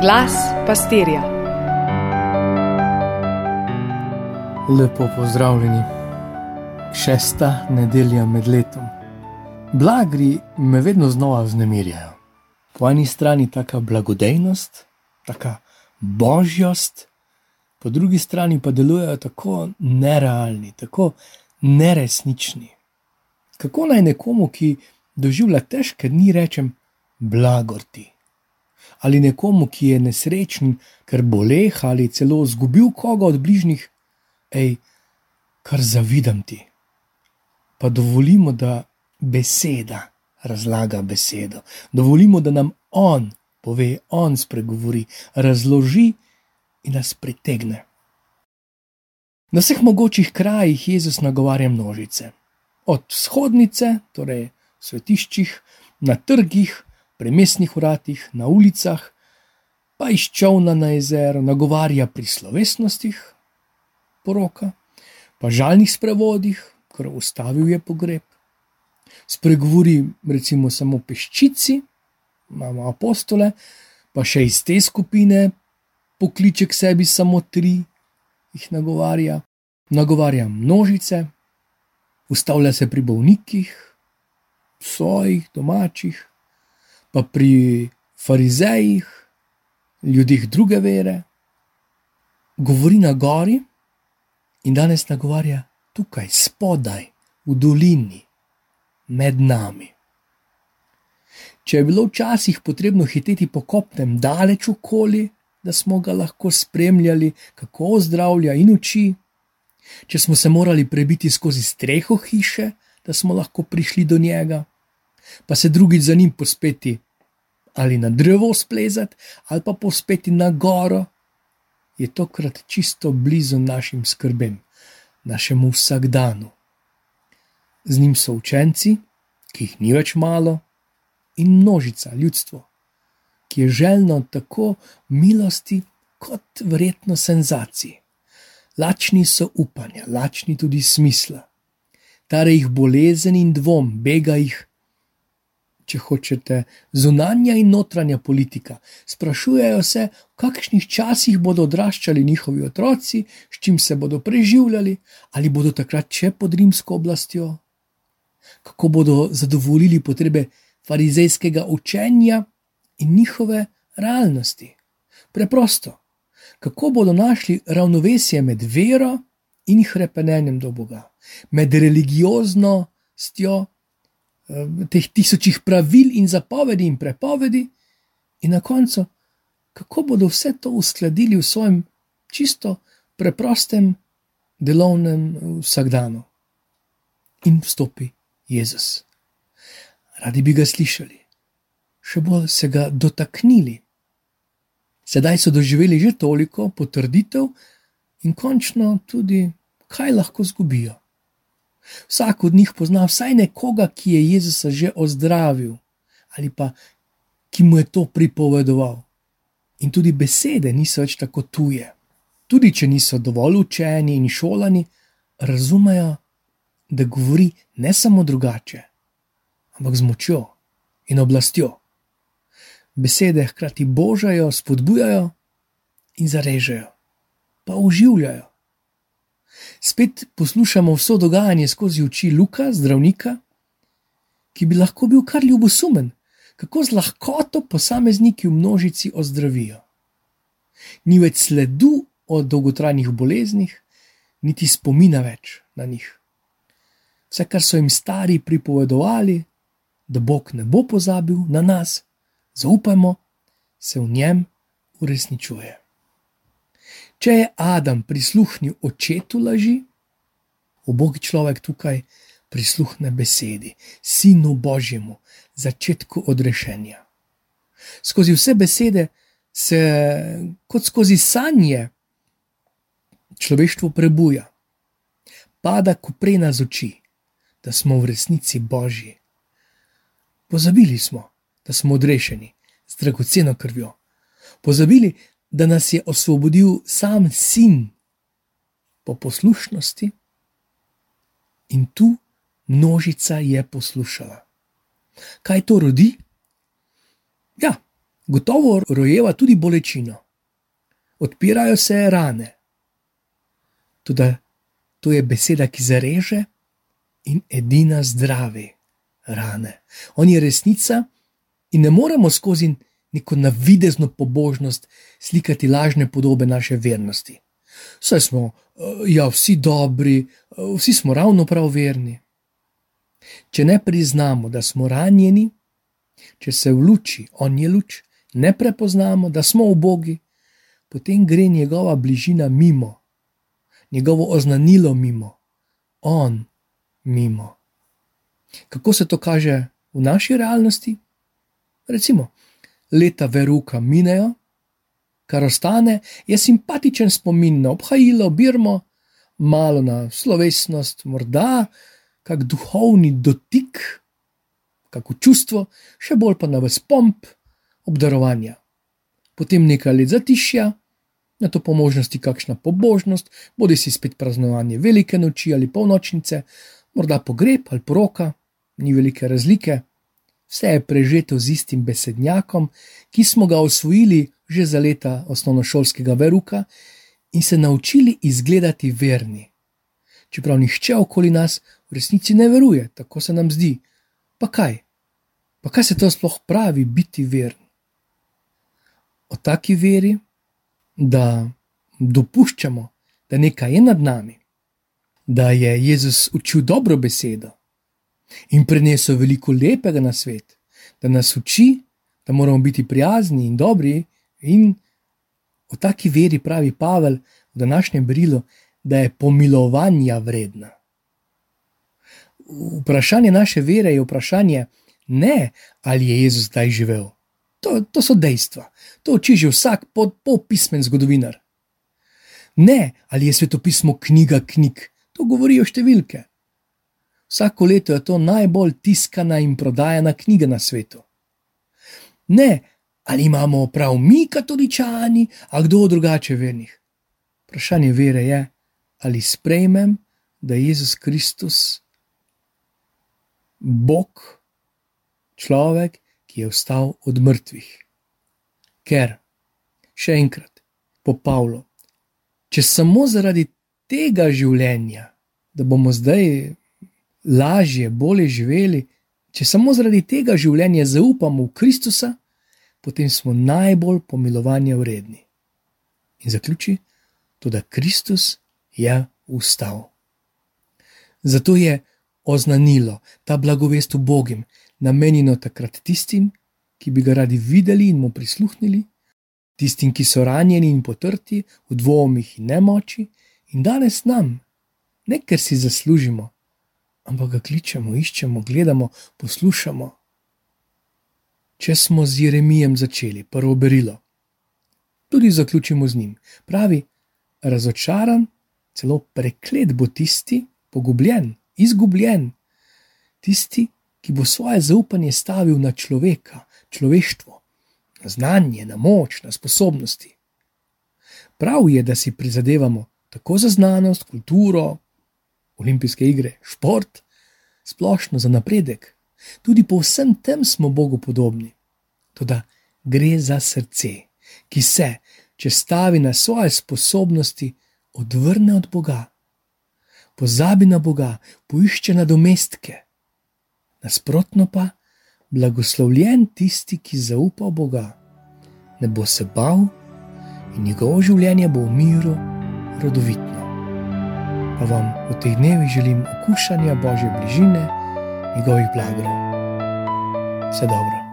Glas pastirja. Lepo pozdravljeni. Šesta nedelja med letom. Blagri me vedno znova vznemirjajo. Po eni strani taka blagodejnost, taka božjost, po drugi strani pa delujejo tako nerealni, tako neresnični. Kako naj nekomu, ki doživlja težke dni, rečem: Blagor ti ali nekomu, ki je nesrečen, ker boleh ali celo izgubil koga od bližnjih, hej, kar zavidam ti. Pa dovolimo, da beseda razlaga besedo, dovolimo, da nam on pove, on spregovori, razloži in nas pritegne. Na vseh mogočih krajih Jezus nagovarja množice, od vzhodnice, torej svetiščih, na trgih, pri mestnih vratih, na ulicah, pa iz čovna na jezero, nagovarja pri slovesnostih, poroka, pa žalnih sprevodih, ker ustavil je pogreb. Spregovori recimo samo peščici, imamo apostole, pa še iz te skupine pokliče k sebi samo tri, jih nagovarja, nagovarja množice, ustavlja se pri bolnikih, svojih, domačih, pa pri farizejih, ljudeh druge vere, govori na gori in danes nagovarja tukaj, spodaj, v dolini, med nami. Če je bilo včasih potrebno hiteti po kopnem daleč okoli, da smo ga lahko spremljali, kako zdravlja in uči, če smo se morali prebiti skozi streho hiše, da smo lahko prišli do njega, pa se drugič za njim pospeti ali na drevo splezati, ali pa pospeti na goro, je tokrat čisto blizu našim skrbem, našemu vsakdanu. Z njim so učenci, ki jih ni več malo, in množica ljudstva, ki je željno tako milosti, kot verjetno senzacij. Lačni so upanja, lačni tudi smisla. Tare jih bolezen in dvom, bega jih če hočete, zunanja in notranja politika. Sprašujejo se, v kakšnih časih bodo odraščali njihovi otroci, s čim se bodo preživljali, ali bodo takrat še pod rimsko oblastjo, kako bodo zadovoljili potrebe farizejskega učenja in njihove realnosti. Preprosto, kako bodo našli ravnovesje med vero in hrepenenjem do Boga, med religioznostjo teh tisočih pravil in zapovedi in prepovedi, in na koncu, kako bodo vse to uskladili v svojem čisto preprostem delovnem vsakdanu. In vstopi Jezus. Radi bi ga slišali, še bolj se ga dotaknili. Sedaj so doživeli že toliko potrditev in končno tudi, kaj lahko zgubijo. Vsak od njih pozna vsaj nekoga, ki je Jezusa že ozdravil ali pa ki mu je to pripovedoval. In tudi besede niso več tako tuje. Tudi če niso dovolj učeni in šolani, razumejo, da govori ne samo drugače, ampak z močjo in oblastjo. Besede hkrati božajo, spodbujajo in zarežejo, pa uživljajo spet poslušamo vso dogajanje skozi oči Luka, zdravnika, ki bi lahko bil kar ljubosumen, kako z lahkoto posamezniki v množici ozdravijo. Ni več sledu o dolgotrajnih boleznih, niti spomina več na njih. Vse, kar so jim stari pripovedovali, da Bog ne bo pozabil na nas, zaupajmo, se v njem uresničuje. Če je Adam prisluhnil očetu laži, obogi človek tukaj prisluhne besedi, sinu Božjemu, začetku odrešenja. Skozi vse besede se, kot skozi sanje, človeštvo prebuja, pada kuprena z oči, da smo v resnici Božji. Pozabili smo, da smo odrešeni z dragoceno krvjo. Pozabili, da nas je osvobodil sam sin po poslušnosti, in tu množica je poslušala. Kaj to rodi? Ja, Gotovo rojeva tudi bolečino, odpirajo se rane. Tudi to je beseda, ki zareže in edina zdravi rane. On je resnica in ne moremo skozi neko navidezno pobožnost slikati lažne podobe naše vernosti. Vse smo, eh, ja, vsi dobri, eh, vsi smo ravno prav verni. Če ne priznamo, da smo ranjeni, če se v luči, on je luč, ne prepoznamo, da smo v Bogi, potem gre njegova bližina mimo, njegovo oznanilo mimo, on mimo. Kako se to kaže v naši realnosti? Recimo, leta veruka minejo, kar ostane, je simpatičen spomin na obhajilo Birmo, malo na slovesnost, morda kak duhovni dotik, kako čustvo, še bolj pa na ves pomp obdarovanja. Potem nekaj let zatišja, na to po možnosti kakšna pobožnost, bodi si spet praznovanje velike noči ali polnočnice, morda pogreb ali poroka, ni velike razlike. Vse je prežeto z istim besednjakom, ki smo ga osvojili že za leta osnovnošolskega veruka in se naučili izgledati verni. Čeprav nihče okoli nas v resnici ne veruje, tako se nam zdi. Pa kaj? Pa kaj se to sploh pravi biti veren? O taki veri, da dopuščamo, da nekaj je nad nami, da je Jezus učil dobro besedo, in prinesel veliko lepega na svet, da nas uči, da moramo biti prijazni in dobri. In o taki veri pravi Pavel v današnjem brilu, da je pomilovanja vredna. Vprašanje naše vere je vprašanje ne, ali je Jezus zdaj živel. To, to so dejstva, to uči že vsak popismen zgodovinar. Ne, ali je svetopismo knjiga knjig, to govorijo številke. Vsako leto je to najbolj tiskana in prodajana knjiga na svetu. Ne, ali imamo prav mi, katoličani, a kdo drugače vernih. Vprašanje vere je, ali sprejmem, da je Jezus Kristus Bog, človek, ki je vstal od mrtvih. Ker, še enkrat, po Pavlu, če samo zaradi tega življenja, da bomo zdaj lažje, bolje živeli, če samo zaradi tega življenja zaupamo v Kristusa, potem smo najbolj pomilovanja vredni. In zaključi, tudi Kristus je ustal. Zato je oznanilo ta blagovest v Bogim, namenjeno takrat tistim, ki bi ga radi videli in mu prisluhnili, tistim, ki so ranjeni in potrti v dvomih in nemoči, in danes nam, ne ker si zaslužimo, ampak ga kličemo, iščemo, gledamo, poslušamo. Če smo z Jeremijem začeli prvo berilo, tudi zaključimo z njim. Pravi, razočaran, celo preklet bo tisti, pogubljen, izgubljen, tisti, ki bo svoje zaupanje stavil na človeka, človeštvo, na znanje, na moč, na sposobnosti. Prav je, da si prizadevamo tako za znanost, kulturo, olimpijske igre, šport, splošno za napredek. Tudi po vsem tem smo Bogu podobni. Toda gre za srce, ki se, če stavi na svoje sposobnosti, odvrne od Boga, pozabi na Boga, poišče nadomestke. Nasprotno pa, blagoslovljen tisti, ki zaupa v Boga, ne bo se bal in njegovo življenje bo v miru rodovitno pa vam v teh dnevih želim okušanja Božje bližine, njegovih blagrov. Vse dobro.